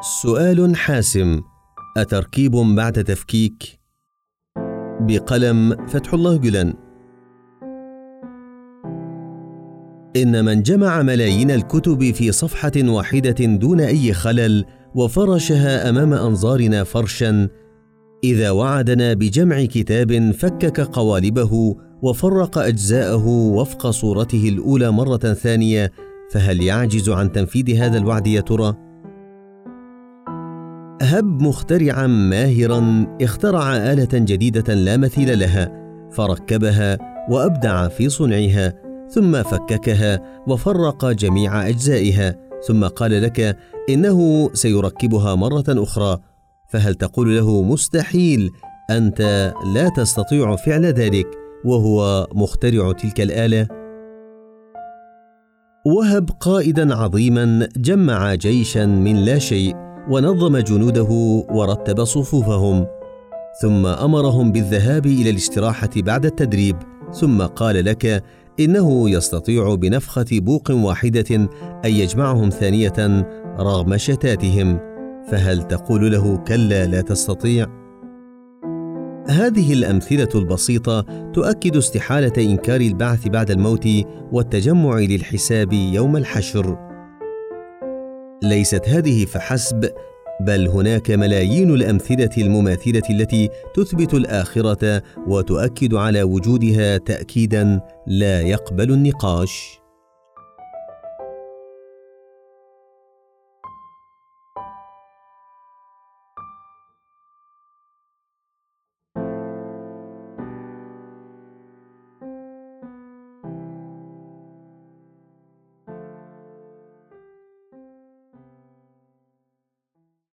سؤال حاسم أتركيب بعد تفكيك؟ بقلم فتح الله جلان إن من جمع ملايين الكتب في صفحة واحدة دون أي خلل وفرشها أمام أنظارنا فرشا إذا وعدنا بجمع كتاب فكك قوالبه وفرق أجزاءه وفق صورته الأولى مرة ثانية فهل يعجز عن تنفيذ هذا الوعد يا ترى؟ هب مخترعا ماهرا اخترع آلة جديدة لا مثيل لها فركبها وأبدع في صنعها ثم فككها وفرق جميع أجزائها ثم قال لك إنه سيركبها مرة أخرى فهل تقول له مستحيل أنت لا تستطيع فعل ذلك وهو مخترع تلك الآلة؟ وهب قائدا عظيما جمع جيشا من لا شيء ونظم جنوده ورتب صفوفهم ثم أمرهم بالذهاب إلى الاستراحه بعد التدريب ثم قال لك إنه يستطيع بنفخة بوق واحدة أن يجمعهم ثانية رغم شتاتهم فهل تقول له كلا لا تستطيع؟ هذه الأمثلة البسيطة تؤكد استحالة إنكار البعث بعد الموت والتجمع للحساب يوم الحشر. ليست هذه فحسب بل هناك ملايين الأمثلة المماثلة التي تثبت الآخرة وتؤكد على وجودها تاكيدا لا يقبل النقاش.